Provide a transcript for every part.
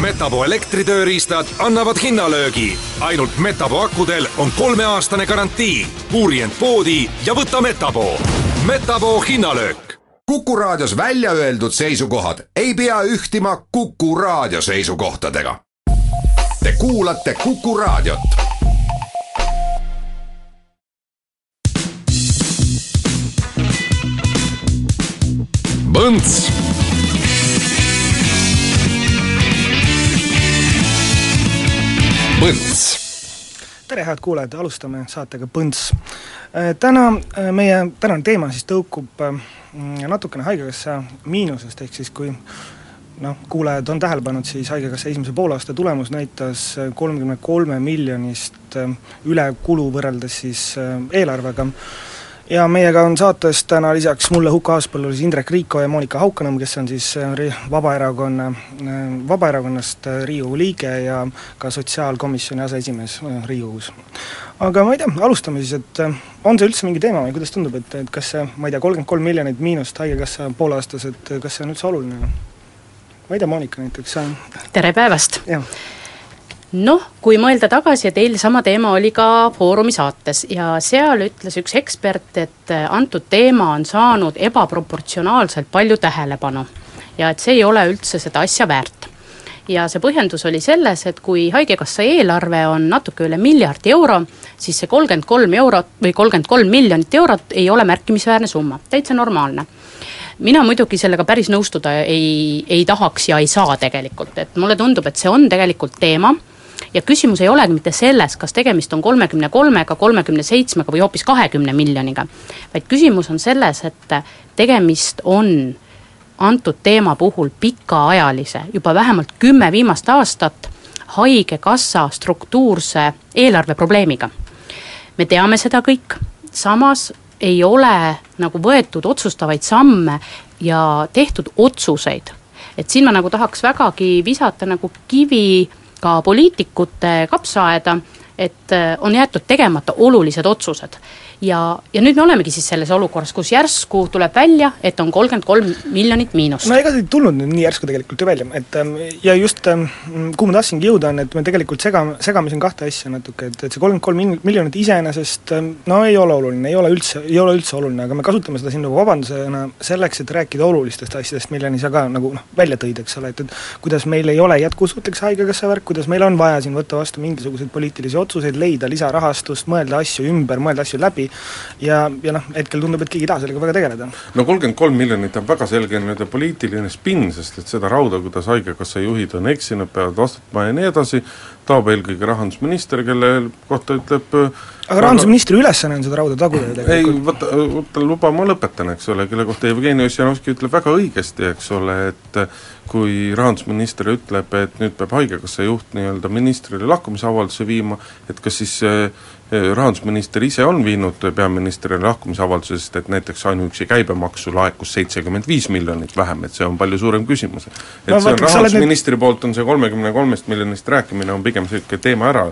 Metapo elektritööriistad annavad hinnalöögi. ainult Metapo akudel on kolmeaastane garantii. uuri end poodi ja võta Metapo. Metapo hinnalöök. kuku raadios välja öeldud seisukohad ei pea ühtima Kuku raadio seisukohtadega. Te kuulate Kuku raadiot Põnts Põnts. Tere, head kuulajad, alustame saatega Põnts. täna meie tänane teema siis tõukub mm, natukene Haigekassa miinusest, ehk siis kui noh, kuulajad on tähele pannud, siis Haigekassa esimese poolaasta tulemus näitas kolmekümne kolme miljonist ülekulu võrreldes siis eelarvega ja meiega on saates täna lisaks mulle Huko Aaspõllule siis Indrek Riiko ja Monika Haukanõmm, kes on siis ri-, Vabaerakonna, Vabaerakonnast Riigikogu liige ja ka sotsiaalkomisjoni aseesimees Riigikogus. aga ma ei tea, alustame siis, et on see üldse mingi teema või kuidas tundub, et, et kas see, ma ei tea, kolmkümmend kolm miljonit miinust Haigekassa poolaastas, et kas see on üldse oluline? ma ei tea, Monika näiteks, tere päevast! jah noh, kui mõelda tagasi, et eile sama teema oli ka Foorumi saates ja seal ütles üks ekspert, et antud teema on saanud ebaproportsionaalselt palju tähelepanu. ja et see ei ole üldse seda asja väärt. ja see põhjendus oli selles, et kui Haigekassa eelarve on natuke üle miljardi euro, siis see kolmkümmend kolm eurot või kolmkümmend kolm miljonit eurot ei ole märkimisväärne summa, täitsa normaalne mina muidugi sellega päris nõustuda ei, ei tahaks ja ei saa tegelikult, et mulle tundub, et see on tegelikult teema ja küsimus ei olegi mitte selles, kas tegemist on kolmekümne kolmega, kolmekümne seitsmega või hoopis kahekümne miljoniga, vaid küsimus on selles, et tegemist on antud teema puhul pikaajalise, juba vähemalt kümme viimast aastat Haigekassa struktuurse eelarveprobleemiga. me teame seda kõik, samas ei ole nagu võetud otsustavaid samme ja tehtud otsuseid. et siin ma nagu tahaks vägagi visata nagu kivi ka poliitikute kapsaaeda, et äh, on jäetud tegemata olulised otsused ja, ja nüüd me olemegi siis selles olukorras, kus järsku tuleb välja, et on kolmkümmend kolm miljonit miinust. no ega see ei tulnud nüüd nii järsku tegelikult ju välja, et ähm, ja just ähm, kuhu ma tahtsingi jõuda, on, et me tegelikult segame, segame siin kahte asja natuke, et, et see kolmkümmend kolm miljonit iseenesest ähm, no ei ole oluline, ei ole üldse, ei ole üldse oluline, aga me kasutame seda siin nagu vabandusena selleks, et rääkida olulistest asjadest, milleni sa ka nagu noh, välja tõid, eks ole, et, et kuidas meil ei ole jätkusuutlik see Haigekassa värk, kuidas meil on vaja siin võtta vastu mingisuguseid poliitilisi otsuseid, leida lisarahastust, mõelda asju ümber, mõelda asju läbi, ja, ja noh, hetkel tundub, et keegi ei taha sellega väga tegeleda. no kolmkümmend kolm miljonit on väga selge nii-öelda poliitiline spinn, sest et seda rauda, kuidas Haigekassa juhid on eksinud, peavad vastutama ja nii edasi, taob eelkõige rahandusminister, kelle kohta ütleb aga rahandusministri ülesanne on seda rauda taguda ju tegelikult. ei, vaata, vaata luba, ma lõpetan, eks ole, kelle kohta Jevgeni Ossinovski ütleb väga õigesti, eks ole, et kui rahandusminister ütleb, et nüüd peab Haigekassa juht nii-öelda ministrile lahkumisavalduse viima, et kas siis rahandusminister ise on viinud peaministrile lahkumisavalduse, sest et näiteks ainuüksi käibemaksu laekus seitsekümmend viis miljonit vähem, et see on palju suurem küsimus. et no, see on rahandusministri nüüd... poolt on see kolmekümne kolmest miljonist rääkimine on pigem niisugune teema ära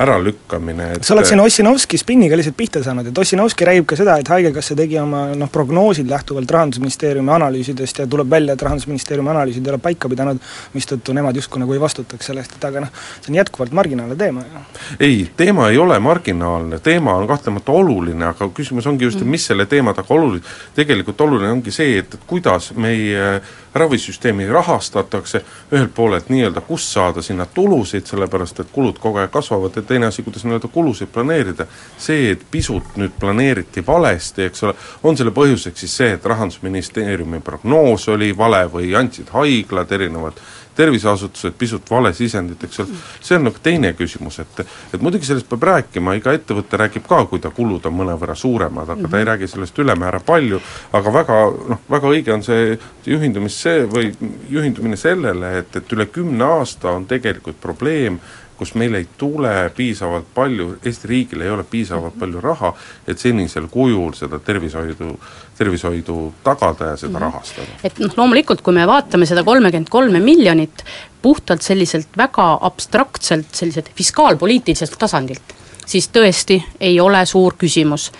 äralükkamine, et sa oled siin Ossinovski spinniga lihtsalt pihta saanud, et Ossinovski räägib ka seda, et Haigekassa tegi oma noh, prognoosid lähtuvalt Rahandusministeeriumi analüüsidest ja tuleb välja, et Rahandusministeeriumi analüüsid ei ole paika pidanud, mistõttu nemad justkui nagu ei vastutaks selle eest, et aga noh, see on jätkuvalt marginaalne teema ju. ei, teema ei ole marginaalne, teema on kahtlemata oluline, aga küsimus ongi just, et mis selle teema taga oluline, tegelikult oluline ongi see, et, et kuidas meie ravisüsteemi rahastatakse, ühelt poolelt nii-öelda kust saada sinna tulusid, sellepärast et kulud kogu aeg kasvavad, ja teine asi, kuidas nii-öelda kulusid planeerida. see, et pisut nüüd planeeriti valesti, eks ole, on selle põhjuseks siis see, et Rahandusministeeriumi prognoos oli vale või andsid haiglad erinevad terviseasutused pisut vale sisendit, eks ole, see on nagu teine küsimus, et et muidugi sellest peab rääkima, iga ettevõte räägib ka, kui ta kulud on mõnevõrra suuremad, aga mm -hmm. ta ei mhm. räägi sellest ülemäära palju, aga väga noh, väga õige on see juhindumis see või juhindumine sellele, et, et üle kümne aasta on tegelikult probleem kus meil ei tule piisavalt palju, Eesti riigil ei ole piisavalt palju raha, et senisel kujul seda tervishoidu, tervishoidu tagada ja seda mm -hmm. rahastada. et noh, loomulikult kui me vaatame seda kolmekümmend kolme miljonit puhtalt selliselt väga abstraktselt, selliselt fiskaalpoliitiliselt tasandilt, siis tõesti ei ole suur küsimus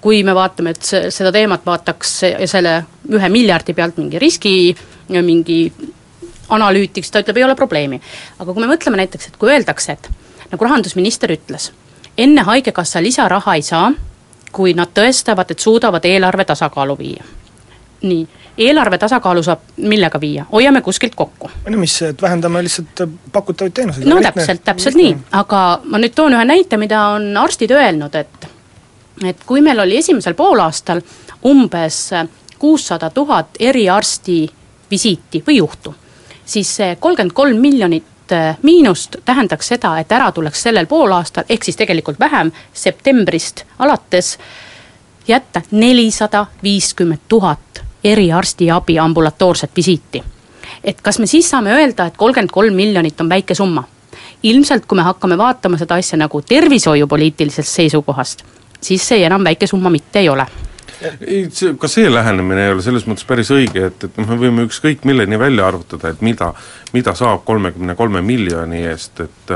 kui me vaatame, et seda teemat vaataks selle ühe miljardi pealt mingi riski, mingi analüütik, siis ta ütleb, ei ole probleemi. aga kui me mõtleme näiteks, et kui öeldakse, et nagu rahandusminister ütles, enne Haigekassa lisaraha ei saa, kui nad tõestavad, et suudavad eelarve tasakaalu viia. nii, eelarve tasakaalu saab millega viia, hoiame kuskilt kokku. no mis, et vähendame lihtsalt pakutavaid teenuseid. no lihtne, täpselt, täpselt lihtne. nii, aga ma nüüd toon ühe näite, mida on arstid öelnud, et et kui meil oli esimesel poolaastal umbes kuussada tuhat eriarsti visiiti või juhtu, siis see kolmkümmend kolm miljonit äh, miinust tähendaks seda, et ära tuleks sellel poolaastal, ehk siis tegelikult vähem, septembrist alates jätta nelisada viiskümmend tuhat eriarstiabi ambulatoorset visiiti. et kas me siis saame öelda, et kolmkümmend kolm miljonit on väike summa? ilmselt, kui me hakkame vaatama seda asja nagu tervishoiupoliitilisest seisukohast, siis see enam väike summa mitte ei ole ei, see, ka see lähenemine ei ole selles mõttes päris õige, et, et noh, me võime ükskõik milleni välja arvutada, et mida, mida saab kolmekümne kolme miljoni eest, et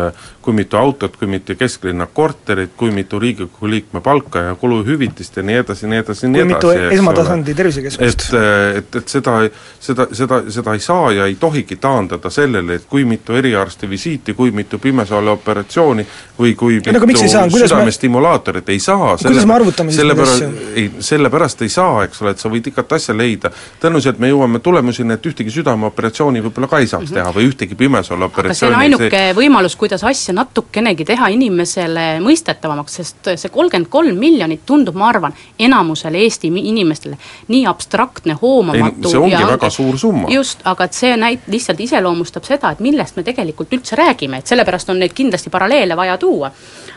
kui mitu autot, kui mitu kesklinna korterit, kui mitu Riigikogu liikme palka ja kuluhüvitist ja nii edasi, nii edasi, nii edasi. kui mitu esmatasandi tervisekeskust. et, äh, et, et seda, seda, seda, seda ei saa ja ei tohigi taandada sellele, et kui mitu eriarsti visiiti, kui mitu pimesaale operatsiooni või kui ja, mitu südamestimulaatorit, ei saa. kuidas me arvutame siis neid asju? ei, sellepärast ei saa, eks ole, et sa võid igat asja leida, tõenäoliselt me jõuame tulemuseni, et ühtegi südameoperatsiooni võib-olla ka ei saaks mm -hmm. teha või ühtegi pimesaale operatsiooni aga see on ainuke see... võimalus, kuidas asja natukenegi teha inimesele mõistetavamaks, sest see kolmkümmend kolm miljonit tundub, ma arvan, enamusele Eesti inimestele nii abstraktne, hoomamatu see ongi ja väga suur summa. just, aga et see näit-, lihtsalt iseloomustab seda, et millest me tegelikult üldse räägime, et sellepärast on neid kindlasti paralleele vaja tuua.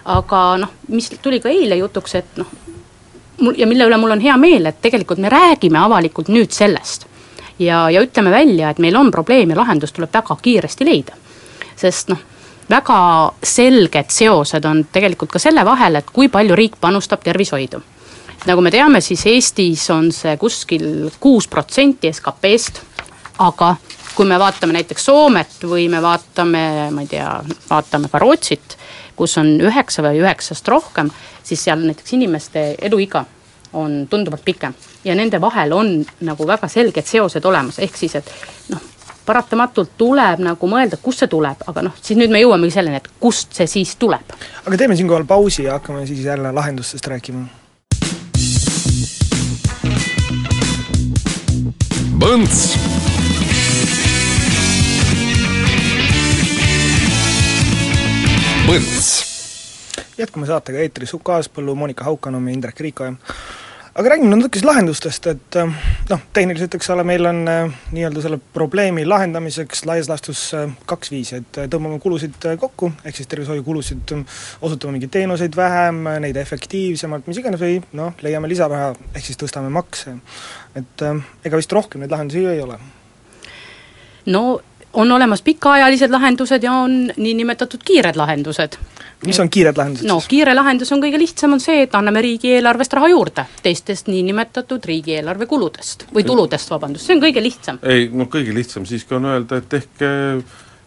aga noh, mis tuli ka eile jutuks, et noh, mul ja mille üle mul on hea meel, et tegelikult me räägime avalikult nüüd sellest. ja, ja ütleme välja, et meil on probleem ja lahendus tuleb väga kiiresti leida. sest noh, väga selged seosed on tegelikult ka selle vahel, et kui palju riik panustab tervishoidu. nagu me teame, siis Eestis on see kuskil kuus protsenti SKP-st, aga kui me vaatame näiteks Soomet või me vaatame, ma ei tea, vaatame ka Rootsit, kus on üheksa või üheksast rohkem, siis seal näiteks inimeste eluiga on tunduvalt pikem ja nende vahel on nagu väga selged seosed olemas, ehk siis, et noh, paratamatult tuleb nagu mõelda, kust see tuleb, aga noh, siis nüüd me jõuamegi selleni, et kust see siis tuleb. aga teeme siinkohal pausi ja hakkame siis jälle lahendustest rääkima. Põnts Põnts jätkame saatega eetris Huko Aaspõllu, Monika Haukanõmm ja Indrek Riikoja aga räägime natukese lahendustest, et äh, noh, tehniliselt, eks ole, meil on äh, nii-öelda selle probleemi lahendamiseks laias laastus äh, kaks viisi, et tõmbame kulusid kokku, ehk siis tervishoiukulusid, osutame mingeid teenuseid vähem, neid efektiivsemalt, mis iganes, või noh, leiame lisaraha, ehk siis tõstame makse. et ega vist rohkem neid lahendusi ju ei ole? no on olemas pikaajalised lahendused ja on niinimetatud kiired lahendused mis on kiired lahendused no siis? kiire lahendus on kõige lihtsam, on see, et anname riigieelarvest raha juurde, teistest niinimetatud riigieelarve kuludest või tuludest, vabandust, see on kõige lihtsam. ei, noh kõige lihtsam siiski on öelda, et tehke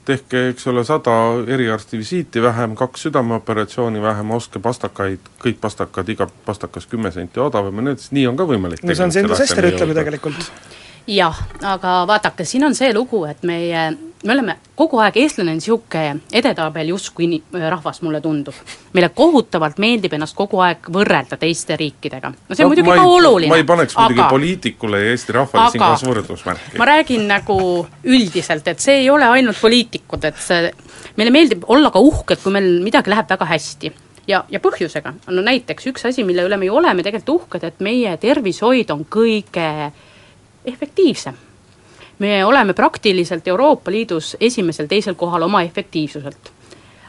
tehke, eks ole, sada eriarsti visiiti vähem, kaks südameoperatsiooni vähem, ostke pastakaid, kõik pastakad, iga pastakas kümme senti odavam ja need, nii on ka võimalik no see on see, mida Sester ütleb ju tegelikult. Jah, aga vaadake, siin on see lugu, et meie me oleme kogu aeg, eestlane on niisugune edetabel justkui ini-, rahvas, mulle tundub. meile kohutavalt meeldib ennast kogu aeg võrrelda teiste riikidega. no see on no, muidugi ka oluline. ma ei paneks muidugi aga, poliitikule ja Eesti rahvale siinkohas võrdusmärki. ma räägin nagu üldiselt, et see ei ole ainult poliitikud, et see, meile meeldib olla ka uhked, kui meil midagi läheb väga hästi ja, ja põhjusega, no näiteks üks asi, mille üle me ju oleme tegelikult uhked, et meie tervishoid on kõige efektiivsem me oleme praktiliselt Euroopa Liidus esimesel-teisel kohal oma efektiivsuselt.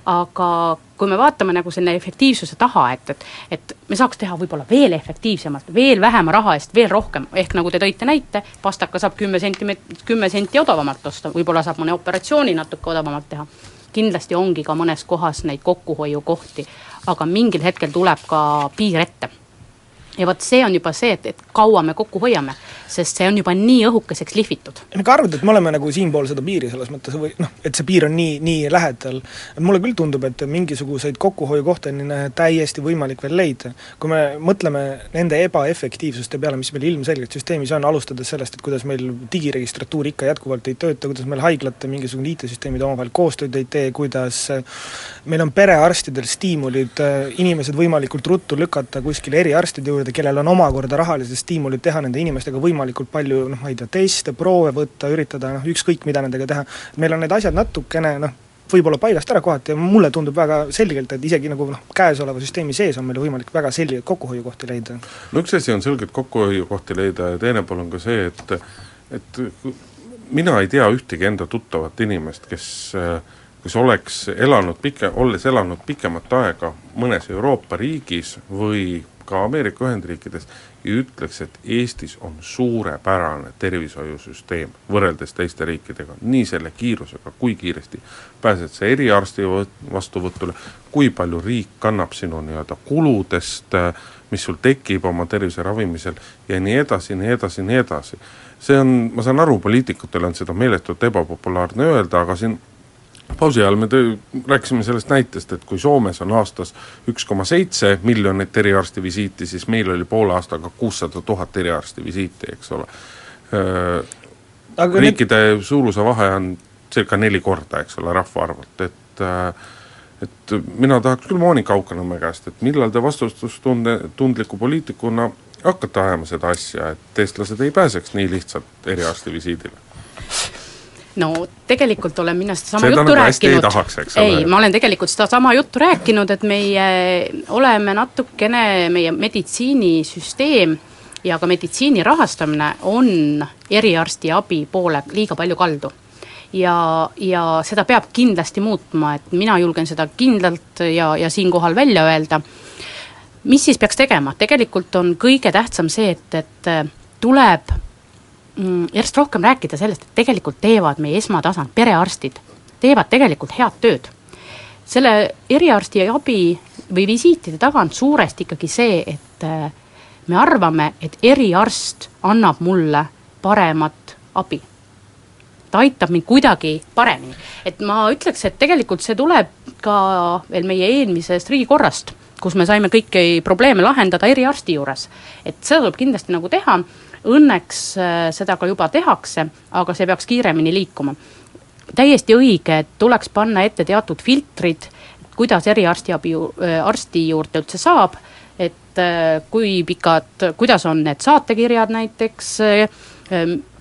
aga kui me vaatame nagu selle efektiivsuse taha, et, et, et me saaks teha võib-olla veel efektiivsemalt, veel vähema raha eest veel rohkem, ehk nagu te tõite näite, pastaka saab kümme sentimeet-, kümme senti odavamalt osta, võib-olla saab mõne operatsiooni natuke odavamalt teha. kindlasti ongi ka mõnes kohas neid kokkuhoiukohti, aga mingil hetkel tuleb ka piir ette ja vot see on juba see, et, et kaua me kokku hoiame, sest see on juba nii õhukeseks lihvitud. ega arvad, et me oleme nagu siinpool seda piiri selles mõttes või noh, et see piir on nii, nii lähedal, mulle küll tundub, et mingisuguseid kokkuhoiukohti on täiesti võimalik veel leida. kui me mõtleme nende ebaefektiivsuste peale, mis meil ilmselgelt süsteemis on, alustades sellest, et kuidas meil digiregistratuur ikka jätkuvalt ei tööta, kuidas meil haiglate mingisugune IT-süsteemid omavahel koostööd ei tee, kuidas meil on perearstidel stiimulid inimesed võimalikult ruttu lükata kuskile eriarstide juurde, juurde, kellel on omakorda rahalised stiimulid teha nende inimestega võimalikult palju noh, ma ei tea, teste, proove võtta, üritada noh, ükskõik mida nendega teha, meil on need asjad natukene noh, võib-olla paigast ära kohati ja mulle tundub väga selgelt, et isegi nagu noh, käesoleva süsteemi sees on meil võimalik väga selgeid kokkuhoiukohti leida. no üks asi on selgelt kokkuhoiukohti leida ja teine pool on ka see, et et mina ei tea ühtegi enda tuttavat inimest, kes kes oleks elanud pike, olles elanud pikemat aega mõnes Euroopa riigis või ka Ameerika Ühendriikides ja ütleks, et Eestis on suurepärane tervishoiusüsteem võrreldes teiste riikidega, nii selle kiirusega, kui kiiresti pääsed sa eriarsti vastuvõtule, kui palju riik kannab sinu nii-öelda kuludest, mis sul tekib oma tervise ravimisel ja nii edasi, nii edasi, nii edasi. see on, ma saan aru, poliitikutele on seda meeletult ebapopulaarne öelda, aga siin pausi ajal me töö, rääkisime sellest näitest, et kui Soomes on aastas üks koma seitse miljonit eriarsti visiiti, siis meil oli poole aastaga kuussada tuhat eriarsti visiiti, eks ole. riikide need... suuruse vahe on circa neli korda, eks ole, rahvaarvult, et et mina tahaks küll Monika Haukanõmme käest, et millal te vastutustunde, tundliku poliitikuna hakkate ajama seda asja, et eestlased ei pääseks nii lihtsalt eriarsti visiidile? No tegelikult olen mina sedasama juttu nagu rääkinud, ei, ei, ma olen tegelikult sedasama juttu rääkinud, et meie oleme natukene, meie meditsiinisüsteem ja ka meditsiini rahastamine on eriarstiabi poole liiga palju kaldu. Ja, ja seda peab kindlasti muutma, et mina julgen seda kindlalt ja, ja siinkohal välja öelda. mis siis peaks tegema, tegelikult on kõige tähtsam see, et, et tuleb mm, järjest rohkem rääkida sellest, et tegelikult teevad meie esmatasand, perearstid, teevad tegelikult head tööd. selle eriarsti abi või visiitide taga on suuresti ikkagi see, et äh, me arvame, et eriarst annab mulle paremat abi. ta aitab mind kuidagi paremini. et ma ütleks, et tegelikult see tuleb ka veel meie eelmisest riigikorrast, kus me saime kõiki probleeme lahendada eriarsti juures. et seda tuleb kindlasti nagu teha Õnneks äh, seda ka juba tehakse, aga see peaks kiiremini liikuma. täiesti õige, et tuleks panna ette teatud filtrid, kuidas eriarstiabi, äh, arsti juurde üldse saab, et äh, kui pikad, kuidas on need saatekirjad näiteks,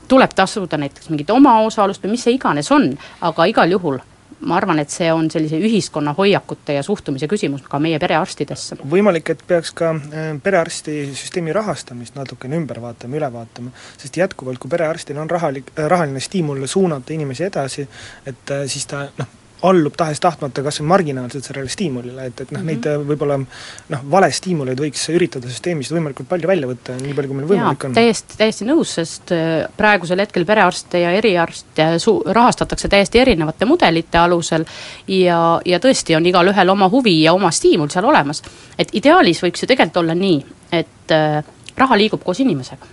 tuleb tasuda näiteks mingit omaosalust või mis see iganes on, aga igal juhul ma arvan, et see on sellise ühiskonna hoiakute ja suhtumise küsimus ka meie perearstidesse. võimalik, et peaks ka äh, perearstisüsteemi rahastamist natukene ümber vaatama, üle vaatama, sest jätkuvalt, kui perearstil on rahalik, äh, rahaline stiimul suunata inimesi edasi, et äh, siis ta noh, allub tahes-tahtmata kas või marginaalselt sellele stiimulile, et, et noh mm -hmm., neid äh, võib-olla noh, valestiimuleid võiks üritada süsteemist võimalikult palju välja võtta, nii palju, kui meil võimalik Jaa, on. täiesti, täiesti nõus, sest äh, praegusel hetkel perearste ja eriarste su-, rahastatakse täiesti erinevate mudelite alusel ja, ja tõesti on igalühel oma huvi ja oma stiimul seal olemas. et ideaalis võiks ju tegelikult olla nii, et äh, raha liigub koos inimesega.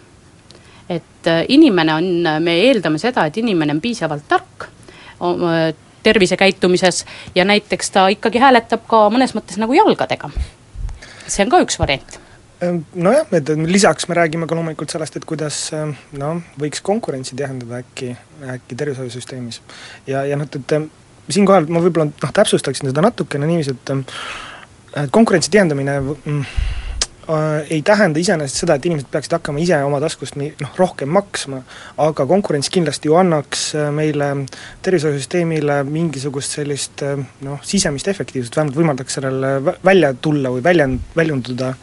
et äh, inimene on, me eeldame seda, et inimene on piisavalt tark, tervisekäitumises ja näiteks ta ikkagi hääletab ka mõnes mõttes nagu jalgadega. see on ka üks variant ehm, nojah, et lisaks me räägime ka loomulikult sellest, et kuidas ehm, noh, võiks konkurentsi tihendada äkki, äkki tervishoiusüsteemis. ja, ja noh, et siinkohal ma võib-olla noh, täpsustaksin seda natukene niiviisi, et konkurentsi tihendamine mm, ei tähenda iseenesest seda, et inimesed peaksid hakkama ise oma taskust nii noh, rohkem maksma, aga konkurents kindlasti ju annaks äh, meile tervishoiusüsteemile mingisugust sellist äh, noh, sisemist efektiivsust, vähemalt võimaldaks sellele välja tulla või väljend, väljunduda,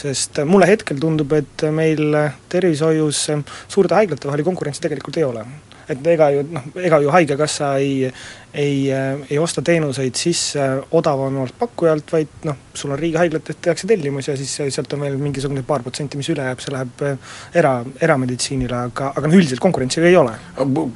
sest mulle hetkel tundub, et meil tervishoius suurte haiglate vahel ju konkurentsi tegelikult ei ole. Et ega ju noh, ega ju Haigekassa ei, ei, ei osta teenuseid sisse odavamalt pakkujalt, vaid noh, sul on riigihaiglatest tehakse tellimus ja siis sealt on veel mingisugune paar protsenti, mis üle jääb, see läheb era, erameditsiinile, aga, aga noh, üldiselt konkurentsi ei ole.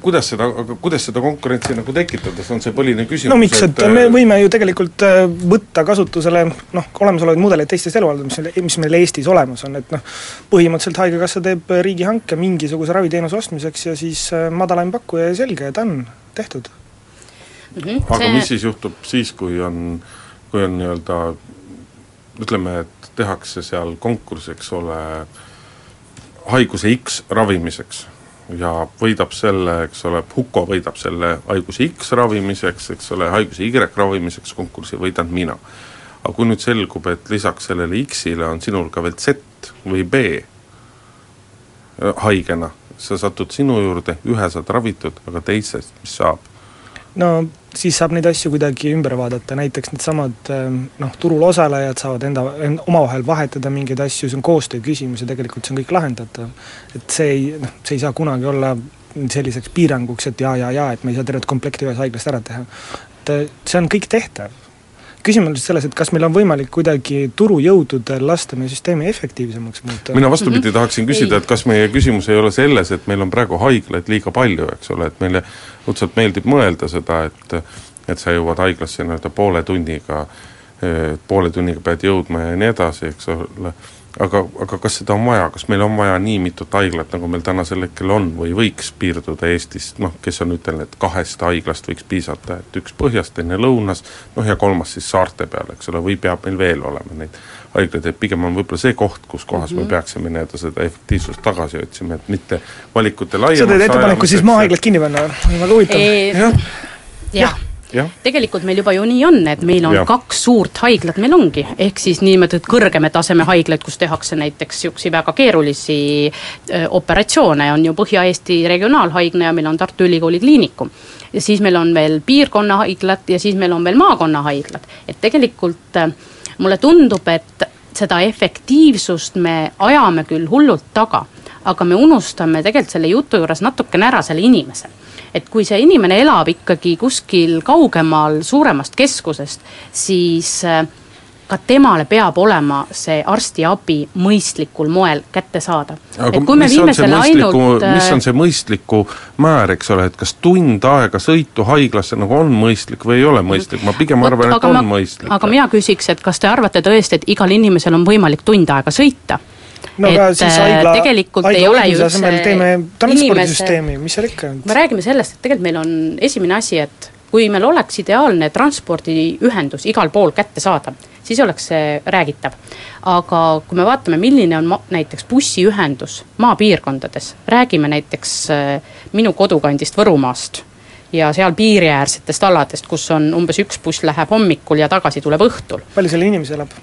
kuidas seda, kuidas seda konkurentsi nagu tekitada, see on see põhiline küsimus no miks, et me võime ju tegelikult võtta kasutusele noh, olemasolevaid mudeleid teistest elualadest, mis, mis meil Eestis olemas on, et noh, põhimõtteliselt Haigekassa teeb riigihanke mingisuguse raviteenuse ostmiseks ja siis madalaim pakkuja ja selge, on tehtud mm. -hmm. aga see... mis siis juhtub siis, kui on, kui on nii-öelda ütleme, et tehakse seal konkurss, eks ole, haiguse X ravimiseks ja võidab selle, eks ole, Huko võidab selle haiguse X ravimiseks, eks ole, haiguse Y ravimiseks konkursi võidan mina. aga kui nüüd selgub, et lisaks sellele X-ile on sinul ka veel Z või B haigena, sa satud sinu juurde, ühe saad ravitud, aga teisest, mis saab? no siis saab neid asju kuidagi ümber vaadata, näiteks needsamad ähm, noh, turul osalejad saavad enda, omavahel vahetada mingeid asju, see on koostöö küsimus ja tegelikult see on kõik lahendatav. et see ei, noh, see ei saa kunagi olla selliseks piiranguks, et jaa, jaa, jaa, et me ei saa tervet komplekti ühes haiglas ära teha. et äh, see on kõik tehtav küsimus on selles, et kas meil on võimalik kuidagi turujõududel lasta meie süsteemi efektiivsemaks muuta? mina vastupidi mm -hmm. tahaksin küsida, et kas meie küsimus ei ole selles, et meil on praegu haiglaid liiga palju, eks ole, et meile õudselt meeldib mõelda seda, et et sa jõuad haiglasse nii-öelda poole tunniga, poole tunniga pead jõudma ja nii edasi, eks ole, aga, aga kas seda on vaja, kas meil on vaja nii mitut haiglat, nagu meil tänasel hetkel on, või võiks piirduda Eestis, noh, kes on ütelnud, et kahest haiglast võiks piisata, et üks põhjas, teine lõunas, noh ja kolmas siis saarte peal, eks ole, või peab meil veel olema neid haiglaid, et pigem on võib-olla see koht, kus kohas mm -hmm. me mhm. peaksime nii-öelda seda efektiivsust tagasi otsima, et mitte valikute laiemaks sa teed ettepaneku siis maahaiglad kinni panna, väga huvitav. jah, jah tegelikult meil juba ju nii on, et meil on ja. kaks suurt haiglat, meil ongi, ehk siis niinimetatud kõrgema taseme haiglaid, kus tehakse näiteks niisuguseid väga keerulisi öö, operatsioone, on ju Põhja-Eesti Regionaalhaigla ja meil on Tartu Ülikooli Kliinikum. ja siis meil on veel piirkonnahaiglad ja siis meil on veel maakonnahaiglad, et tegelikult mulle tundub, et seda efektiivsust me ajame küll hullult taga, aga me unustame tegelikult selle jutu juures natukene ära selle inimese et kui see inimene elab ikkagi kuskil kaugemal suuremast keskusest, siis äh, ka temale peab olema see arstiabi mõistlikul moel kättesaadav. aga mis on, see mõistliku, mis on äh, see mõistliku määr, eks ole, et kas tund aega sõitu haiglasse nagu on mõistlik või ei ole mõistlik, ma pigem arvan, et on ma, mõistlik. aga mina küsiks, et kas te arvate tõesti, et igal inimesel on võimalik tund aega sõita? No aga siis äh, haigla, tegelikult haigla ei ole ju üldse teeme transpordisüsteemi, mis seal ikka. me räägime sellest, et tegelikult meil on esimene asi, et kui meil oleks ideaalne transpordiühendus igal pool kättesaadav, siis oleks see räägitav. aga kui me vaatame, milline on näiteks bussiühendus maapiirkondades, räägime näiteks äh, minu kodukandist Võrumaast ja seal piiriäärsetest aladest, kus on umbes üks buss läheb hommikul ja tagasi tuleb õhtul. palju seal inimesi elab?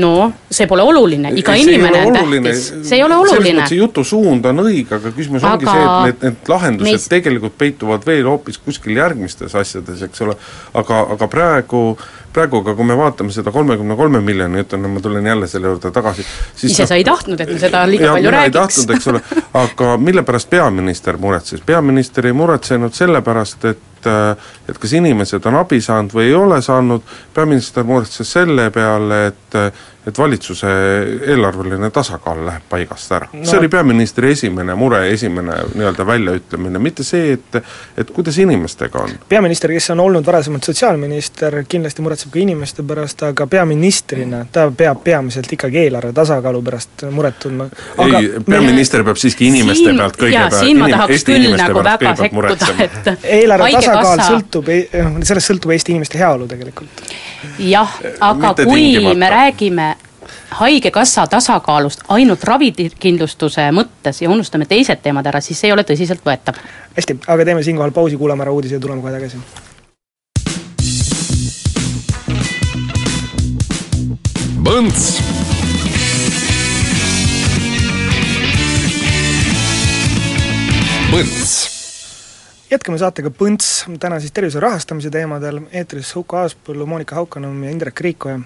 No see pole oluline, iga see inimene on tähtis, see ei ole oluline. see jutu suund on õige, aga küsimus aga... ongi see, et need, need lahendused Meis... tegelikult peituvad veel hoopis kuskil järgmistes asjades, eks ole, aga, aga praegu praegu ka, kui me vaatame seda kolmekümne kolme miljoni no ma tulen jälle selle juurde tagasi, siis ise sa ei tahtnud, et me seda liiga ja, palju räägiks. tahtnud, eks ole, aga mille pärast peaminister muretses, peaminister ei muretsenud selle pärast, et et kas inimesed on abi saanud või ei ole saanud, peaminister muretses selle peale, et et valitsuse eelarveline tasakaal läheb paigast ära no.. see oli peaministri esimene mure, esimene nii-öelda väljaütlemine, mitte see, et et kuidas inimestega on. peaminister, kes on olnud varasemalt sotsiaalminister, kindlasti muretseb ka inimeste pärast, aga peaministrina ta peab peamiselt ikkagi eelarve tasakaalu pärast muret tundma. ei, peaminister me... peab siiski inimeste siin, pealt kõigepealt, siin ma tahaks küll nagu väga sekkuda, et eelarve tasakaal kassa... sõltub, noh, sellest sõltub Eesti inimeste heaolu tegelikult. Jah, aga Mitte kui tingimata. me räägime haigekassa tasakaalust ainult ravikindlustuse mõttes ja unustame teised teemad ära, siis see ei ole tõsiseltvõetav. hästi, aga teeme siinkohal pausi, kuulame ära uudise ja tuleme kohe tagasi. Põnts Põnts jätkame saatega Põnts, täna siis tervishoiu rahastamise teemadel, eetris Huko Aaspõllu, Monika Haukanõmm ja Indrek Riikoja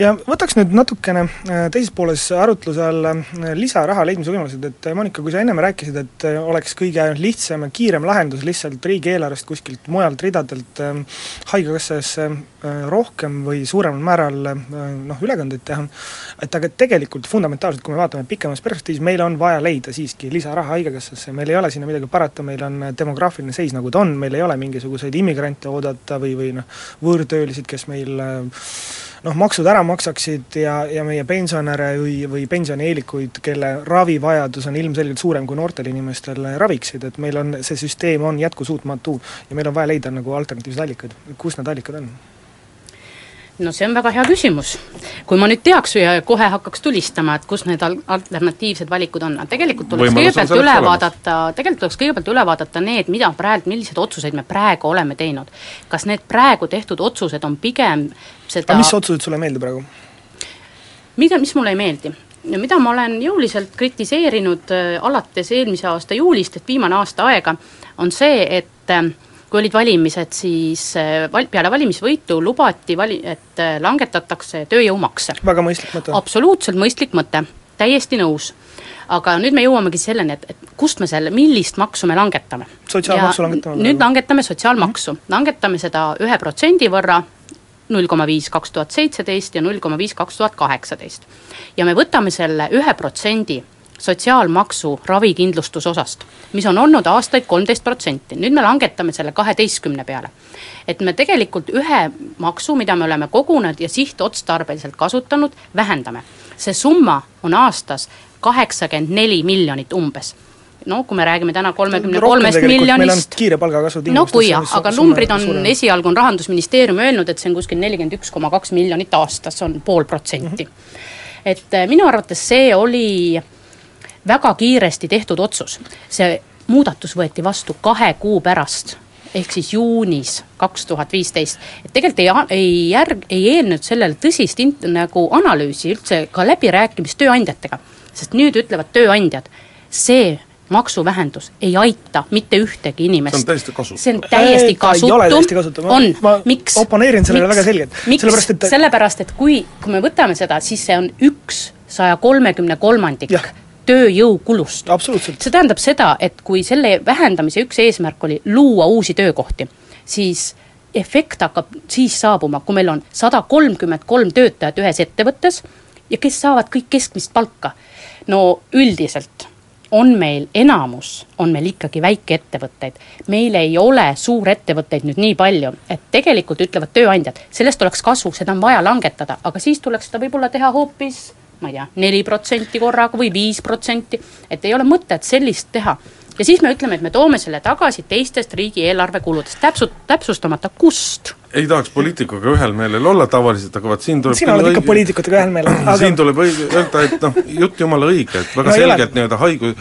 ja võtaks nüüd natukene äh, teises pooles arutluse alla äh, lisaraha leidmise võimalused, et äh, Monika, kui sa ennem rääkisid, et oleks kõige lihtsam ja kiirem lahendus lihtsalt riigieelarvest kuskilt mujalt ridadelt Haigekassasse rohkem või suuremal määral noh, ülekandeid teha, et aga tegelikult fundamentaalselt, kui me vaatame pikemas perspektiivis, meil on vaja leida siiski lisaraha Haigekassasse, meil ei ole sinna midagi parata, meil on demograafiline seis, nagu ta on, meil ei ole mingisuguseid immigrante oodata või, või noh, võõrtöölisi, kes meil noh, maksud ära maksaksid ja, ja meie pensionäre või, või pensionieelikuid, kelle ravivajadus on ilmselgelt suurem kui noortel inimestel, raviksid, et meil on, see süsteem on jätkusuutmatu ja meil on vaja leida nagu alternatiivseid allikaid, kus need allikad on no see on väga hea küsimus. kui ma nüüd teaks ja kohe hakkaks tulistama, et kus need al-, alternatiivsed valikud on, tegelikult tuleks kõigepealt üle olemas. vaadata, tegelikult tuleks kõigepealt üle vaadata need, mida praegu, milliseid otsuseid me praegu oleme teinud. kas need praegu tehtud otsused on pigem seda aga mis otsused sulle ei meeldi praegu? mida, mis mulle ei meeldi? ja mida ma olen jõuliselt kritiseerinud äh, alates eelmise aasta juulist, et viimane aasta aega, on see, et äh, kui olid valimised, siis äh, val-, peale valimisvõitu lubati vali-, et äh, langetatakse tööjõumakse. väga mõistlik mõte. absoluutselt mõistlik mõte, täiesti nõus. aga nüüd me jõuamegi selleni, et, et kust me selle, millist maksu me langetame. sotsiaalmaksu langetame. nüüd langetame sotsiaalmaksu, langetame seda ühe protsendi võrra, null koma viis kaks tuhat seitseteist ja null koma viis kaks tuhat kaheksateist. ja me võtame selle ühe protsendi sotsiaalmaksu ravikindlustusosast, mis on olnud aastaid kolmteist protsenti, nüüd me langetame selle kaheteistkümne peale. et me tegelikult ühe maksu, mida me oleme kogunud ja sihtotstarbeliselt kasutanud, vähendame. see summa on aastas kaheksakümmend neli miljonit umbes no kui me räägime täna kolmekümne kolmest miljonist no kui jah, aga numbrid on, esialgu on Rahandusministeerium öelnud, et see on kuskil nelikümmend üks koma kaks miljonit aastas, on pool protsenti. Mhm. et eh, minu arvates see oli väga kiiresti tehtud otsus. see muudatus võeti vastu kahe kuu pärast, ehk siis juunis kaks tuhat viisteist. et tegelikult ei, ei järg-, ei eelnenud sellele tõsist int-, nagu analüüsi üldse, ka läbirääkimist tööandjatega. sest nüüd ütlevad tööandjad, see maksuvähendus ei aita mitte ühtegi inimest. see on täiesti kasutu. see on täiesti kasutu, on, miks? oponeerin sellele miks? väga selgelt. sellepärast, et sellepärast, et kui, kui me võtame seda, siis see on üks saja kolmekümne kolmandik tööjõukulust. see tähendab seda, et kui selle vähendamise üks eesmärk oli luua uusi töökohti, siis efekt hakkab siis saabuma, kui meil on sada kolmkümmend kolm töötajat ühes ettevõttes ja kes saavad kõik keskmist palka. no üldiselt on meil enamus, on meil ikkagi väikeettevõtteid. meil ei ole suurettevõtteid nüüd nii palju, et tegelikult ütlevad tööandjad, sellest oleks kasu, seda on vaja langetada, aga siis tuleks seda võib-olla teha hoopis ma ei tea, neli protsenti korraga või viis protsenti, et ei ole mõtet sellist teha. ja siis me ütleme, et me toome selle tagasi teistest riigieelarve kuludest, täpsu-, täpsustamata kust ei tahaks poliitikuga ühel meelel olla tavaliselt, aga vaat siin tuleb sina oled ikka poliitikutega ühel meelel. Aga... siin tuleb õige, öelda, et noh, jutt jumala õige, et väga no, selgelt nii-öelda haigu-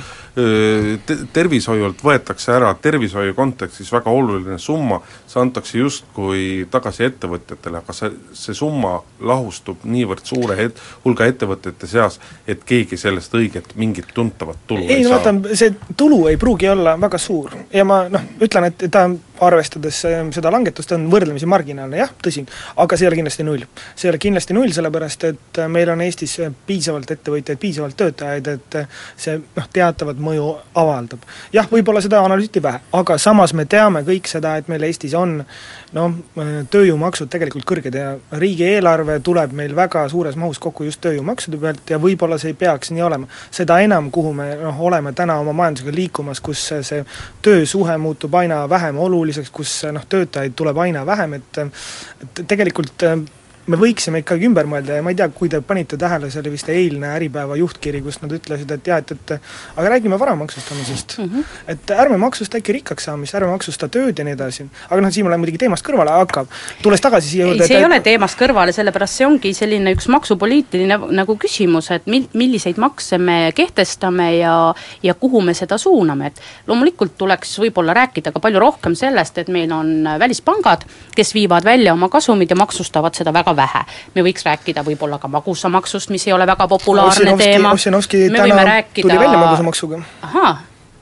te,, tervishoiult võetakse ära tervishoiu kontekstis väga oluline summa, see antakse justkui tagasi ettevõtjatele, aga see, see summa lahustub niivõrd suure et, hulga ettevõtete seas, et keegi sellest õiget mingit tuntavat tulu ei, ei no vaata, see tulu ei pruugi olla väga suur. Ja ma noh, ütlen, et ta arvestades seda langetust on võrdlemisi marginaalne, jah, tõsi, aga see ei ole kindlasti null. see ei ole kindlasti null, sellepärast et meil on Eestis piisavalt ettevõtjaid, piisavalt töötajaid, et see noh, teatavat mõju avaldab. jah, võib-olla seda analüüsiti vähe, aga samas me teame kõik seda, et meil Eestis on noh, tööjõumaksud tegelikult kõrged ja riigieelarve tuleb meil väga suures mahus kokku just tööjõumaksude pealt ja võib-olla see ei peaks nii olema. seda enam, kuhu me noh, oleme täna oma majandusega liikumas, kus see töösuhe muutub aina vähem oluliseks, kus noh, töötajaid tuleb aina vähem, et et tegelikult me võiksime ikkagi ümber mõelda ja ma ei tea, kui te panite tähele, see oli vist eilne Äripäeva juhtkiri, kus nad ütlesid, et jaa, et, et aga räägime vara maksustamisest mm. -hmm. et ärme maksusta äkki rikkaks saamist, ärme maksusta tööd ja nii edasi. aga noh, siin ma lähen muidugi teemast kõrvale, aga tulles tagasi siia juurde ei, see et, ei ole teemast kõrvale, sellepärast see ongi selline üks maksupoliitiline nagu küsimus, et mil-, milliseid makse me kehtestame ja ja kuhu me seda suuname, et loomulikult tuleks võib-olla rääkida ka palju rohkem sellest, et meil on välispangad, kes viivad välja oma kasumid ja maksustavad seda väga vähe. me võiks rääkida võib-olla ka magusamaksust, mis ei ole väga populaarne Ossinovski, teema. Ossinovski täna rääkida... tuli välja magusamaksuga. ahaa,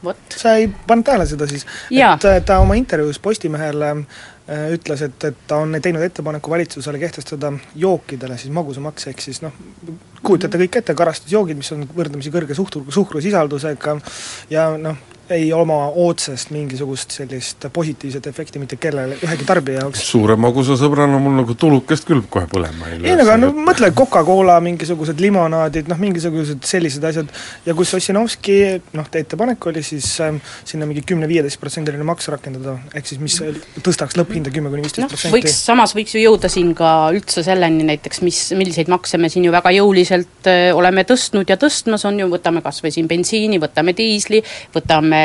vot. sa ei pannud tähele seda siis? et ta oma intervjuus Postimehele äh, ütles, et, et ta on teinud ettepaneku valitsusele kehtestada jookidele siis magusamaks, ehk siis noh, kujutate kõik ette, karastusjoogid, mis on võrdlemisi kõrge suhtu-, suhkrusisaldusega ja noh, ei oma otsest mingisugust sellist positiivset efekti mitte kellele, ühegi tarbija jaoks. suure magusa sõbrana mul nagu tulukest külm kohe põlema ei ei no aga no mõtle, Coca-Cola, mingisugused limonaadid, noh mingisugused sellised asjad, ja kus Ossinovski noh, ettepanek oli siis ähm, sinna mingi kümne-viieteistprotsendiline maks rakendada, ehk siis mis tõstaks lõpphinda kümme kuni viisteist noh, protsenti. võiks, samas võiks ju jõuda siin ka üldse selleni näiteks, mis, milliseid makse me siin ju väga jõuliselt öö, oleme tõstnud ja tõstmas, on ju, võtame kas või siin bensiini, võtame diisli, võtame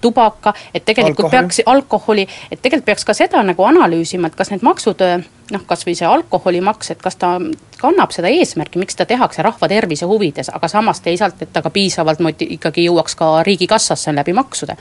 tubaka, et tegelikult Alkoholi. peaks, alkoholi, et tegelikult peaks ka seda nagu analüüsima, et kas need maksud noh, kas või see alkoholimaks, et kas ta kannab seda eesmärki, miks ta tehakse rahva tervise huvides, aga samas teisalt, et ta ka piisavalt moti-, ikkagi jõuaks ka riigikassasse läbi maksude.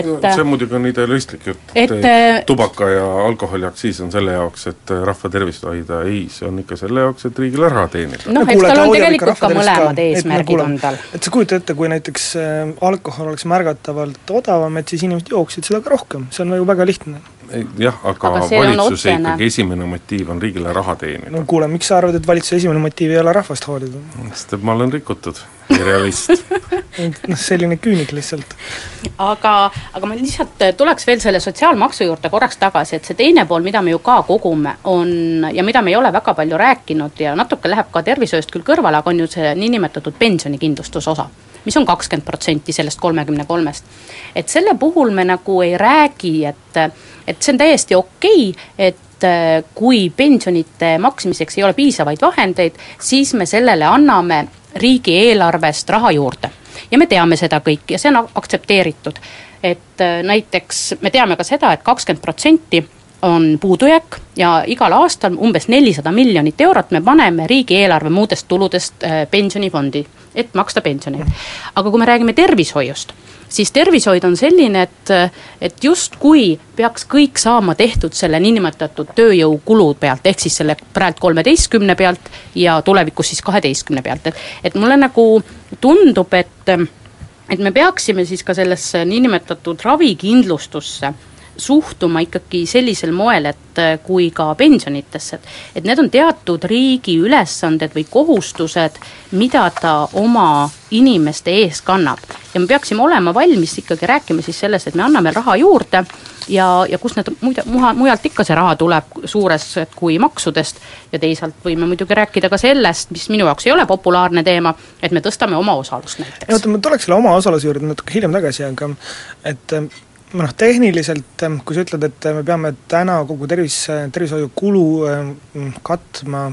Et see muidugi on idealistlik jutt, et, et äh, tubaka ja alkoholiaktsiis on selle jaoks, et äh, rahva tervist hoida, ei, see on ikka selle jaoks, et riigile raha teenida. noh, eks tal on tegelikult ka mõlemad eesmärgid on tal. et sa kujuta ette, kui näiteks äh, alkohol oleks märgatavalt odavam, et siis inimesed jooksid seda ka rohkem, see on ju väga lihtne. Jah, aga, Aga valitsuse ikkagi esimene motiiv on riigile raha teenida no kuule, miks sa arvad, et valitsuse esimene motiiv ei ole rahvast hoolida? sest et ma olen rikutud realist. noh, selline küünik lihtsalt. aga, aga ma lihtsalt äh, tuleks veel selle sotsiaalmaksu juurde korraks tagasi, et see teine pool, mida me ju ka kogume, on ja mida me ei ole väga palju rääkinud ja natuke läheb ka tervishoiust küll kõrvale, aga on ju see niinimetatud pensionikindlustuse osa mis on kakskümmend protsenti sellest kolmekümne kolmest. et selle puhul me nagu ei räägi, et, et see on täiesti okei okay,, et äh, kui pensionite maksmiseks ei ole piisavaid vahendeid, siis me sellele anname riigieelarvest raha juurde. ja me teame seda kõik ja see on aktsepteeritud. et äh, näiteks me teame ka seda et, et kakskümmend protsenti on puudujääk ja igal aastal umbes nelisada miljonit eurot me paneme riigieelarve muudest tuludest äh, pensionifondi, et maksta pensioneid. aga kui me räägime tervishoiust, siis tervishoid on selline, et, et justkui peaks kõik saama tehtud selle niinimetatud tööjõukulu pealt, ehk siis selle praegu kolmeteistkümne pealt ja tulevikus siis kaheteistkümne pealt, et, et mulle nagu tundub, et et me peaksime siis ka sellesse niinimetatud ravikindlustusse suhtuma ikkagi sellisel moel, et äh, kui ka pensionitesse, et et need on teatud riigi ülesanded või kohustused, mida ta oma inimeste ees kannab. ja me peaksime olema valmis ikkagi rääkima siis sellest, et me anname raha juurde ja, ja kust need muide, muha, mujalt ikka see raha tuleb suures kui maksudest ja teisalt võime muidugi rääkida ka sellest, mis minu jaoks ei ole populaarne teema, et me tõstame omaosalust näiteks. oota, ma tuleks selle omaosaluse juurde natuke hiljem tagasi, aga et noh, tehniliselt kui sa ütled, et me peame täna kogu tervis, tervishoiukulu mm, katma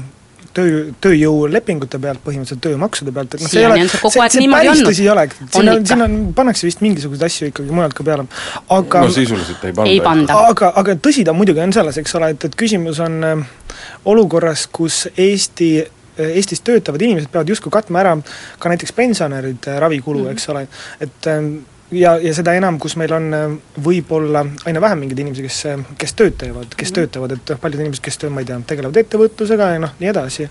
töö, tööjõulepingute pealt, põhimõtteliselt töömaksude pealt, et noh, see ei ole, see see, päris tõsi ei ole, On siin on, siin on, pannakse vist mingisuguseid asju ikkagi mujalt ka peale, aga no sisuliselt ei panda. ei panda. aga, aga tõsi ta muidugi on selles, eks ole, et, et küsimus on äh, olukorras, kus Eesti Eestis töötavad inimesed peavad justkui katma ära ka näiteks pensionäride ravikulu mm, -hmm. eks ole, et ähm, ja, ja seda enam, kus meil on äh, võib-olla aina vähem mingeid inimesi, kes, kes tööd teevad, kes mm -hmm. töötavad, et noh, paljud inimesed, kes ma ei tea, tegelevad ettevõtlusega ja noh, nii edasi,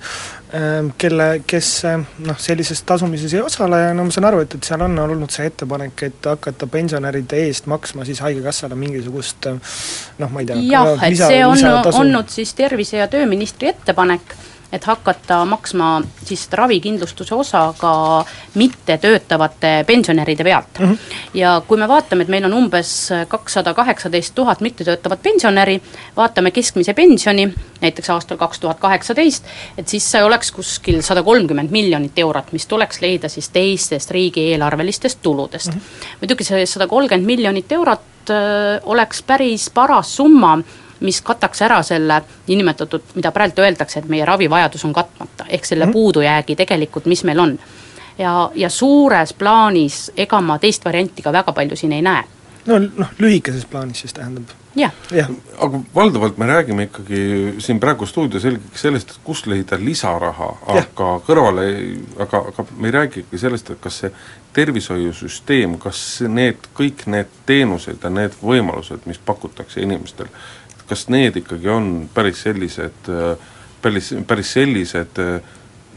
kelle, kes äh, noh, sellises tasumises ei osale ja no ma saan aru, et, et seal on olnud see ettepanek, et hakata pensionäride eest maksma siis Haigekassale mingisugust äh, noh, ma ei tea jah, et lisa- see on olnud siis tervise- ja tööministri ettepanek, et hakata maksma siis ravikindlustuse osa ka mittetöötavate pensionäride pealt mm. -hmm. ja kui me vaatame, et meil on umbes kakssada kaheksateist tuhat mittetöötavat pensionäri, vaatame keskmise pensioni, näiteks aastal kaks tuhat kaheksateist, et siis see oleks kuskil sada kolmkümmend miljonit eurot, mis tuleks leida siis teistest riigieelarvelistest tuludest mm. -hmm. muidugi see sada kolmkümmend miljonit eurot öö, oleks päris paras summa, mis kataks ära selle niinimetatud, mida praegu öeldakse, et meie ravivajadus on katmata, ehk selle mm puudujäägi tegelikult, mis meil on. ja, ja suures plaanis ega ma teist varianti ka väga palju siin ei näe. no noh, lühikeses plaanis siis tähendab, jah, jah. aga valdavalt me räägime ikkagi siin praegu stuudios eelkõige sellest, et kust leida lisaraha, aga kõrvale, aga, aga me ei räägi ikkagi sellest, et kas see tervishoiusüsteem, kas need, kõik need teenused ja need võimalused, mis pakutakse inimestele, kas need ikkagi on päris sellised, päris, päris sellised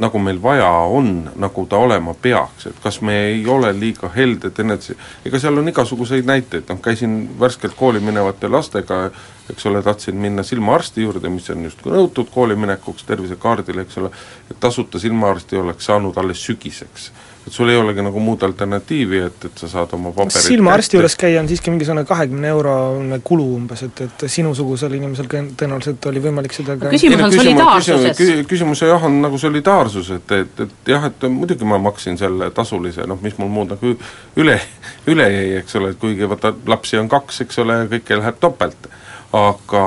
nagu meil vaja on, nagu ta olema peaks, et kas me ei ole liiga helded enese, ega seal on igasuguseid näiteid, noh käisin värskelt kooli minevate lastega, eks ole, tahtsin minna silmaarsti juurde, mis on justkui nõutud kooli minekuks tervisekaardile, eks ole, et tasuta silmaarsti oleks saanud alles sügiseks et sul ei olegi nagu muud alternatiivi, et, et sa saad oma paberid silmaarsti juures käia on siiski mingisugune kahekümne eurone kulu umbes, et, et sinusugusel inimesel tõenäoliselt oli võimalik seda ka küsimus on solidaarsuses. küsimus jah, on nagu solidaarsus, et, et, et jah, et muidugi ma maksin selle tasulise, noh mis mul muud nagu üle, üle jäi, eks ole, et kuigi vaata, lapsi on kaks, eks ole, kõike läheb topelt. aga,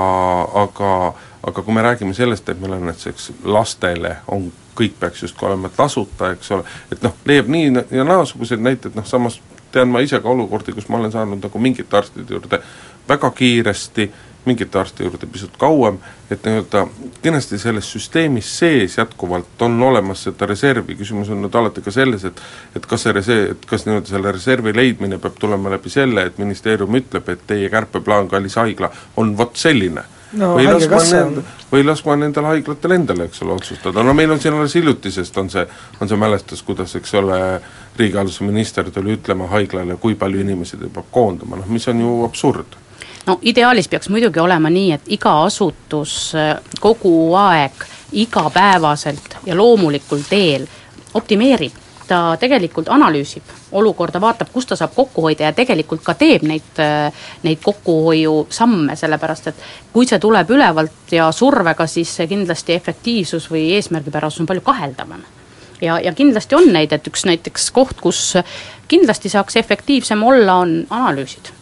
aga aga kui me räägime sellest, et meil on näiteks lastele on kõik peaks justkui olema tasuta, eks ole, et noh, leiab nii ja naasuguseid näiteid, noh samas tean ma ise ka olukordi, kus ma olen saanud nagu mingite arstide juurde väga kiiresti, mingite arsti juurde pisut kauem, et nii-öelda kindlasti selles süsteemis sees jätkuvalt on olemas seda reservi, küsimus on nüüd alati ka selles, et et kas see reserv, et kas nii-öelda selle reservi leidmine peab tulema läbi selle, et ministeerium ütleb, et teie kärpeplaan, kallis haigla, on vot selline no, või laskma nend-, või laskma nendel haiglatel endale, eks ole, otsustada, no meil on siin alles hiljutisest on see, on see mälestus, kuidas, eks ole, riigihalduse minister tuli ütlema haiglale, kui palju inimesi ta peab koondama, noh mis on ju absurd. No ideaalis peaks muidugi olema nii, et iga asutus kogu aeg, igapäevaselt ja loomulikul teel optimeerib ta tegelikult analüüsib olukorda, vaatab, kus ta saab kokku hoida ja tegelikult ka teeb neid, neid kokkuhoiusamme, sellepärast et kui see tuleb ülevalt ja survega, siis see kindlasti efektiivsus või eesmärgipärasus on palju kaheldavam ja, ja kindlasti on neid, et üks näiteks koht, kus kindlasti saaks efektiivsem olla, on analüüsid.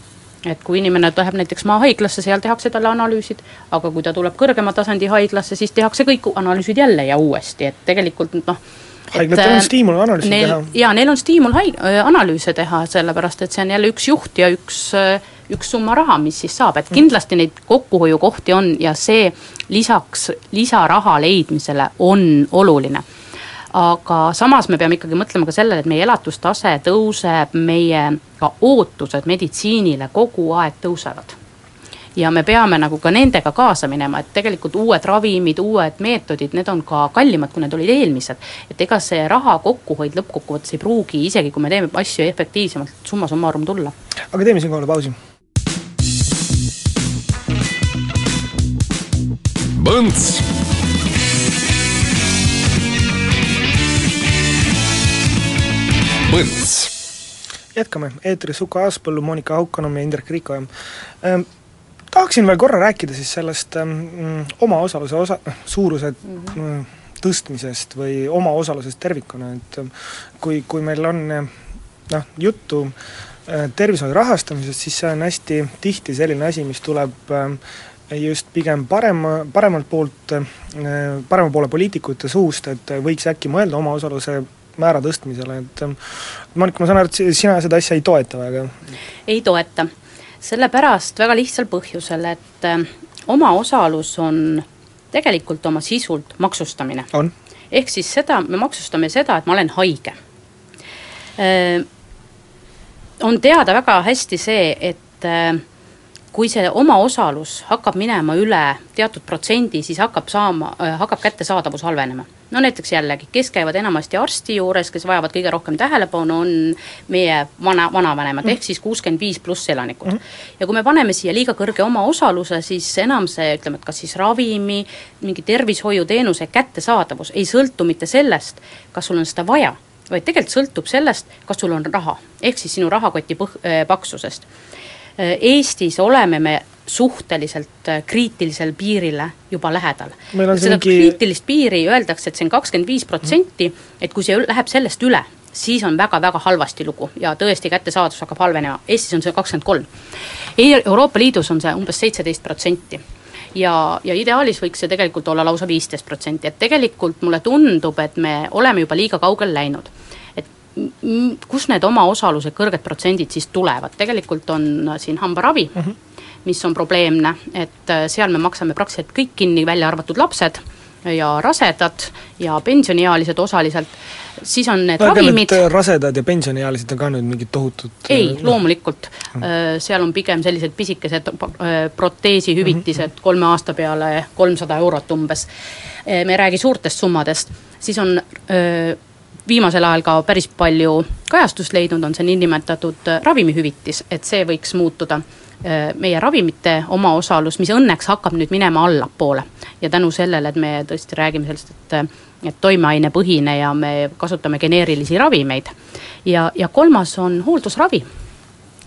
et kui inimene läheb näiteks maahaiglasse, seal tehakse talle analüüsid, aga kui ta tuleb kõrgema tasandi haiglasse, siis tehakse kõik analüüsid jälle ja uuesti, et tegelikult noh, haiglatel on äh, stiimul analüüse neil, teha. jaa, neil on stiimul haig-, äh, analüüse teha, sellepärast et see on jälle üks juht ja üks, äh, üks summa raha, mis siis saab, et kindlasti neid kokkuhoiukohti on ja see lisaks lisaraha leidmisele on oluline. aga samas me peame ikkagi mõtlema ka sellele, et meie elatustase tõuseb, meie ka ootused meditsiinile kogu aeg tõusevad ja me peame nagu ka nendega kaasa minema, et tegelikult uued ravimid, uued meetodid, need on ka kallimad, kui need olid eelmised. et ega see raha kokkuhoid lõppkokkuvõttes ei pruugi, isegi kui me teeme asju efektiivsemalt, summa summarum tulla. aga teeme siinkohal pausi. Põnts Põnts jätkame, eetris Uku Aaspõllu, Monika Haukanõmm ja Indrek Riikoja tahaksin veel korra rääkida siis sellest ähm, omaosaluse osa, suuruse mm -hmm. tõstmisest või omaosalusest tervikuna, et ähm, kui, kui meil on äh, noh, juttu äh, tervishoiu rahastamisest, siis see on hästi tihti selline asi, mis tuleb äh, just pigem parema, paremalt poolt parema poole poliitikute suust, et võiks äkki mõelda omaosaluse määra tõstmisele, et ähm, Monika, ma saan aru, et sina seda asja ei toeta väga? ei toeta sellepärast väga lihtsal põhjusel, et äh, omaosalus on tegelikult oma sisult maksustamine. ehk siis seda, me maksustame seda, et ma olen haige. Äh, on teada väga hästi see, et äh, kui see omaosalus hakkab minema üle teatud protsendi, siis hakkab saama, hakkab kättesaadavus halvenema no näiteks jällegi, kes käivad enamasti arsti juures, kes vajavad kõige rohkem tähelepanu, on meie vana, vanavanemad mm., ehk siis kuuskümmend viis pluss elanikud mm. ja kui me paneme siia liiga kõrge omaosaluse, siis enam see, ütleme, et kas siis ravimi, mingi tervishoiuteenuse kättesaadavus ei sõltu mitte sellest, kas sul on seda vaja, vaid tegelikult sõltub sellest, kas sul on raha, ehk siis sinu rahakoti põh-, paksusest. Eestis oleme me suhteliselt äh, kriitilisel piirile juba lähedal. seda mingi... kriitilist piiri öeldakse, et see on kakskümmend viis protsenti, et kui see läheb sellest üle, siis on väga-väga halvasti lugu ja tõesti kättesaadavus hakkab halvenema, Eestis on see kakskümmend kolm. Euroopa Liidus on see umbes seitseteist protsenti ja, ja ideaalis võiks see tegelikult olla lausa viisteist protsenti, et tegelikult mulle tundub, et me oleme juba liiga kaugele läinud. Et kus need omaosaluse kõrged protsendid siis tulevad, tegelikult on siin hambaravi mm, -hmm mis on probleemne, et äh, seal me maksame praktiliselt kõik kinni, välja arvatud lapsed, ja rasedad ja pensioniealised osaliselt, siis on need no ravimid need rasedad ja pensioniealised on ka nüüd mingid tohutud ei, noh, loomulikult, seal on pigem sellised pisikesed äh, proteesihüvitised kolme aasta peale kolmsada eurot umbes. Äh, me ei räägi suurtest summadest, siis on öö, viimasel ajal ka päris palju kajastust leidnud, on see niinimetatud äh, ravimihüvitis, et see võiks muutuda öö, meie ravimite omaosalus, mis õnneks hakkab nüüd minema allapoole. ja tänu sellele, et me tõesti räägime sellest, et et toimeainepõhine ja me kasutame geneerilisi ravimeid. ja, ja kolmas on hooldusravi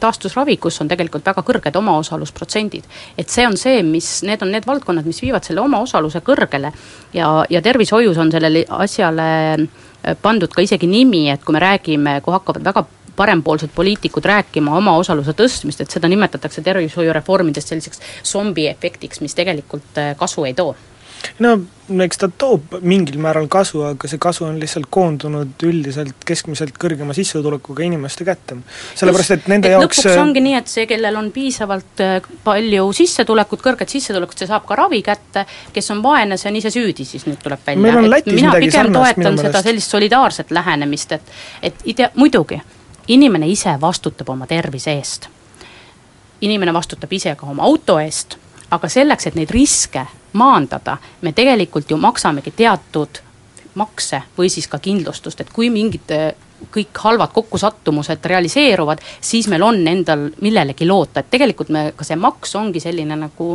taastusravi, kus on tegelikult väga kõrged omaosalusprotsendid. et see on see, mis, need on need valdkonnad, mis viivad selle omaosaluse kõrgele ja, ja tervishoius on sellele asjale äh, pandud ka isegi nimi, et kui me räägime, kui hakkavad väga parempoolsed poliitikud rääkima omaosaluse tõstmist, et seda nimetatakse tervishoiureformidest selliseks zombiefektiks, mis tegelikult äh, kasu ei too no eks ta toob mingil määral kasu, aga see kasu on lihtsalt koondunud üldiselt keskmiselt kõrgema sissetulekuga inimeste kätte. sellepärast, et nende et jaoks lõpuks ongi nii, et see, kellel on piisavalt äh, palju sissetulekut, kõrget sissetulekut, see saab ka ravi kätte, kes on vaene, see on ise süüdi, siis nüüd tuleb välja. Lätis mina pigem toetan seda sellist solidaarset lähenemist, et et ide-, muidugi, inimene ise vastutab oma tervise eest. inimene vastutab ise ka oma auto eest, aga selleks, et neid riske maandada, me tegelikult ju maksamegi teatud makse või siis ka kindlustust, et kui mingid eh, kõik halvad kokkusattumused realiseeruvad, siis meil on endal millelegi loota, et tegelikult me, ka see maks ongi selline nagu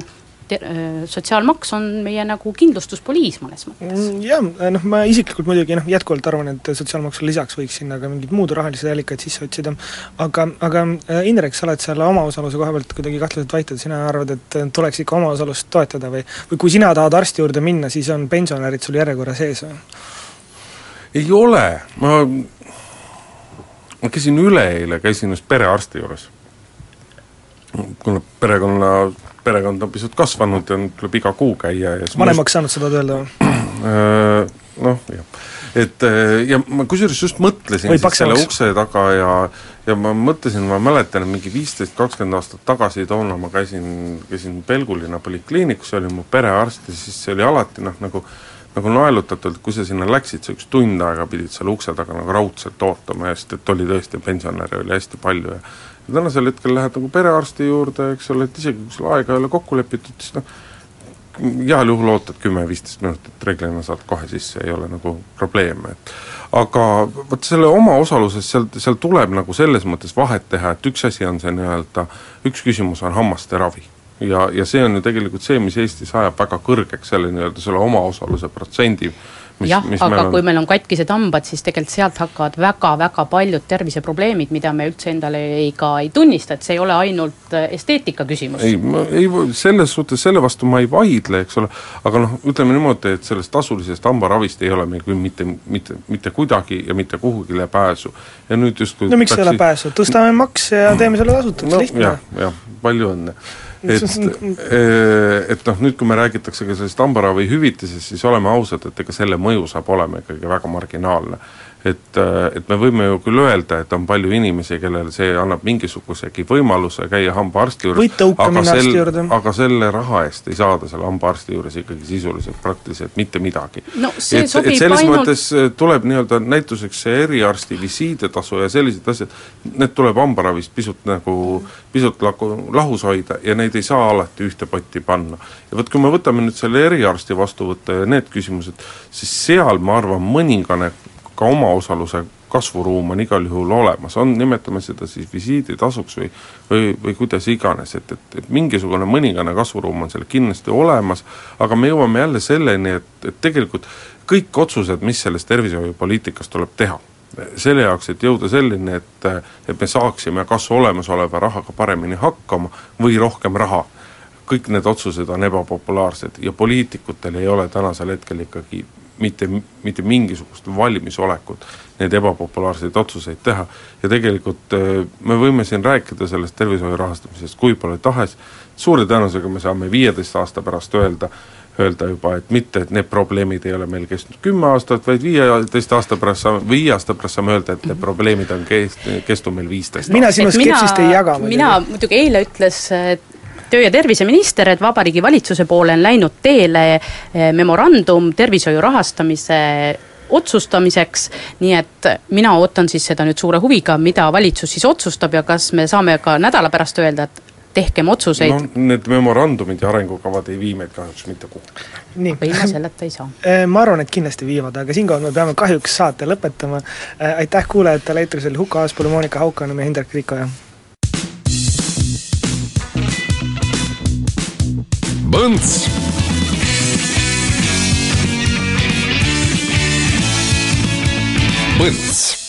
sotsiaalmaks on meie nagu kindlustuspoliis mõnes mõttes. Mm, jah, noh ma isiklikult muidugi noh, jätkuvalt arvan, et sotsiaalmaksule lisaks võiks sinna ka mingeid muud rahalised allikaid sisse otsida, aga, aga äh, Indrek, sa oled selle omaosaluse koha pealt kuidagi kahtlaselt vait, et sina arvad, et äh, tuleks ikka omaosalust toetada või või kui sina tahad arsti juurde minna, siis on pensionärid sul järjekorra sees või? ei ole, ma, ma käisin üleeile, käisin just perearsti juures. kuna perekonna, perekond on pisut kasvanud ja nüüd tuleb iga kuu käia ja vanemaks saanud seda öelda või? Äh, noh, jah. et äh, ja ma kusjuures just mõtlesin Või siis selle ukse taga ja ja ma mõtlesin, ma mäletan, mingi viisteist, kakskümmend aastat tagasi toona ma käisin, käisin Pelgulinna polikliinikus, see oli mu perearst ja siis see oli alati noh, nagu nagu naelutatult, kui sa sinna läksid, sa üks tund aega pidid seal ukse taga nagu raudselt ootama, sest et oli tõesti, pensionäre oli hästi palju ja tänasel hetkel lähed nagu perearsti juurde, eks ole, et isegi kui sul aega ei ole kokku lepitud, siis noh, heal juhul ootad kümme-viisteist minutit, reeglina saad kohe sisse, ei ole nagu probleeme, et aga vot selle omaosaluses seal, seal tuleb nagu selles mõttes vahet teha, et üks asi on see nii-öelda, üks küsimus on hammaste ravi. ja, ja see on ju tegelikult see, mis Eestis ajab väga kõrgeks selle nii-öelda selle omaosaluse protsendi, jah, aga meil on kui meil on katkised hambad, siis tegelikult sealt hakkavad väga-väga paljud terviseprobleemid, mida me üldse endale ei, ka ei tunnista, et see ei ole ainult äh, esteetika küsimus. ei, ma ei, selles suhtes, selle vastu ma ei vaidle, eks ole, aga noh, ütleme niimoodi, et sellest tasulisest hambaravist ei ole meil küll mitte, mitte, mitte kuidagi ja mitte kuhugile pääsu. ja nüüd justkui no miks ei ole pääsu, tõstame makse ja teeme selle tasutuks no, lihtne jah, jah, palju õnne. Et, et noh, nüüd kui me räägitakse ka sellest hambaravi hüvitisest, siis oleme ausad, et ega selle mõju saab olema ikkagi väga marginaalne. Et, et me võime ju küll öelda, et on palju inimesi, kellele see annab mingisugusegi võimaluse käia hambaarsti juures, arsti juurde. aga selle raha eest ei saada selle hambaarsti juures ikkagi sisuliselt praktiliselt mitte midagi. no et, et selles ainult mõttes eh, tuleb nii-öelda näituseks see eriarsti visiidetasu ja sellised asjad, need tuleb hambaravist pisut nagu, pisut nagu lahus hoida ja neid ei saa alati ühte potti panna. ja vot kui me võtame nüüd selle eriarsti vastuvõtte ja need küsimused, siis seal ma arvan, mõningane ka omaosaluse kasvuruum on igal juhul olemas, on, nimetame seda siis visiiditasuks või või, või kuidas iganes, et, et, et mingisugune mõningane kasvuruum on seal kindlasti olemas, aga me jõuame jälle selleni, et, et tegelikult kõik otsused, mis selles tervishoiupoliitikas tuleb teha, selle jaoks, et jõuda selleni, et, et me saaksime kas olemasoleva rahaga paremini hakkama või rohkem raha, kõik need otsused on ebapopulaarsed ja poliitikutel ei ole tänasel hetkel ikkagi mitte, mitte mingisugust valmisolekut neid ebapopulaarseid otsuseid teha. ja tegelikult äh, me võime siin rääkida sellest tervishoiu rahastamisest kui palju tahes, suure tõenäosusega me saame viieteist aasta pärast öelda, öelda juba, et mitte, et need probleemid ei ole meil kestnud kümme aastat, vaid viieteist aasta pärast saame, viie aasta pärast saame öelda, et need probleemid on kest-, kestnud meil viisteist mina aastat. sinu et mina- skepsist ei jaga mina muidugi eile ütles äh, töö- ja terviseminister, et Vabariigi Valitsuse poole on läinud teele eh, memorandum tervishoiu rahastamise otsustamiseks, nii et mina ootan siis seda nüüd suure huviga, mida valitsus siis otsustab ja kas me saame ka nädala pärast öelda, et tehkem otsuseid no need memorandumid ja arengukavad ei vii meid kahjuks mitte kuhugi. aga ilma selleta ei saa. Eh, ma arvan, et kindlasti viivad, aga siinkohal me peame kahjuks saate lõpetama. Eh, aitäh kuulajatele, eetris oli Huko Aaspõllu, Monika Haukanõmm ja Hindrek Riikoja. Põnts Põnts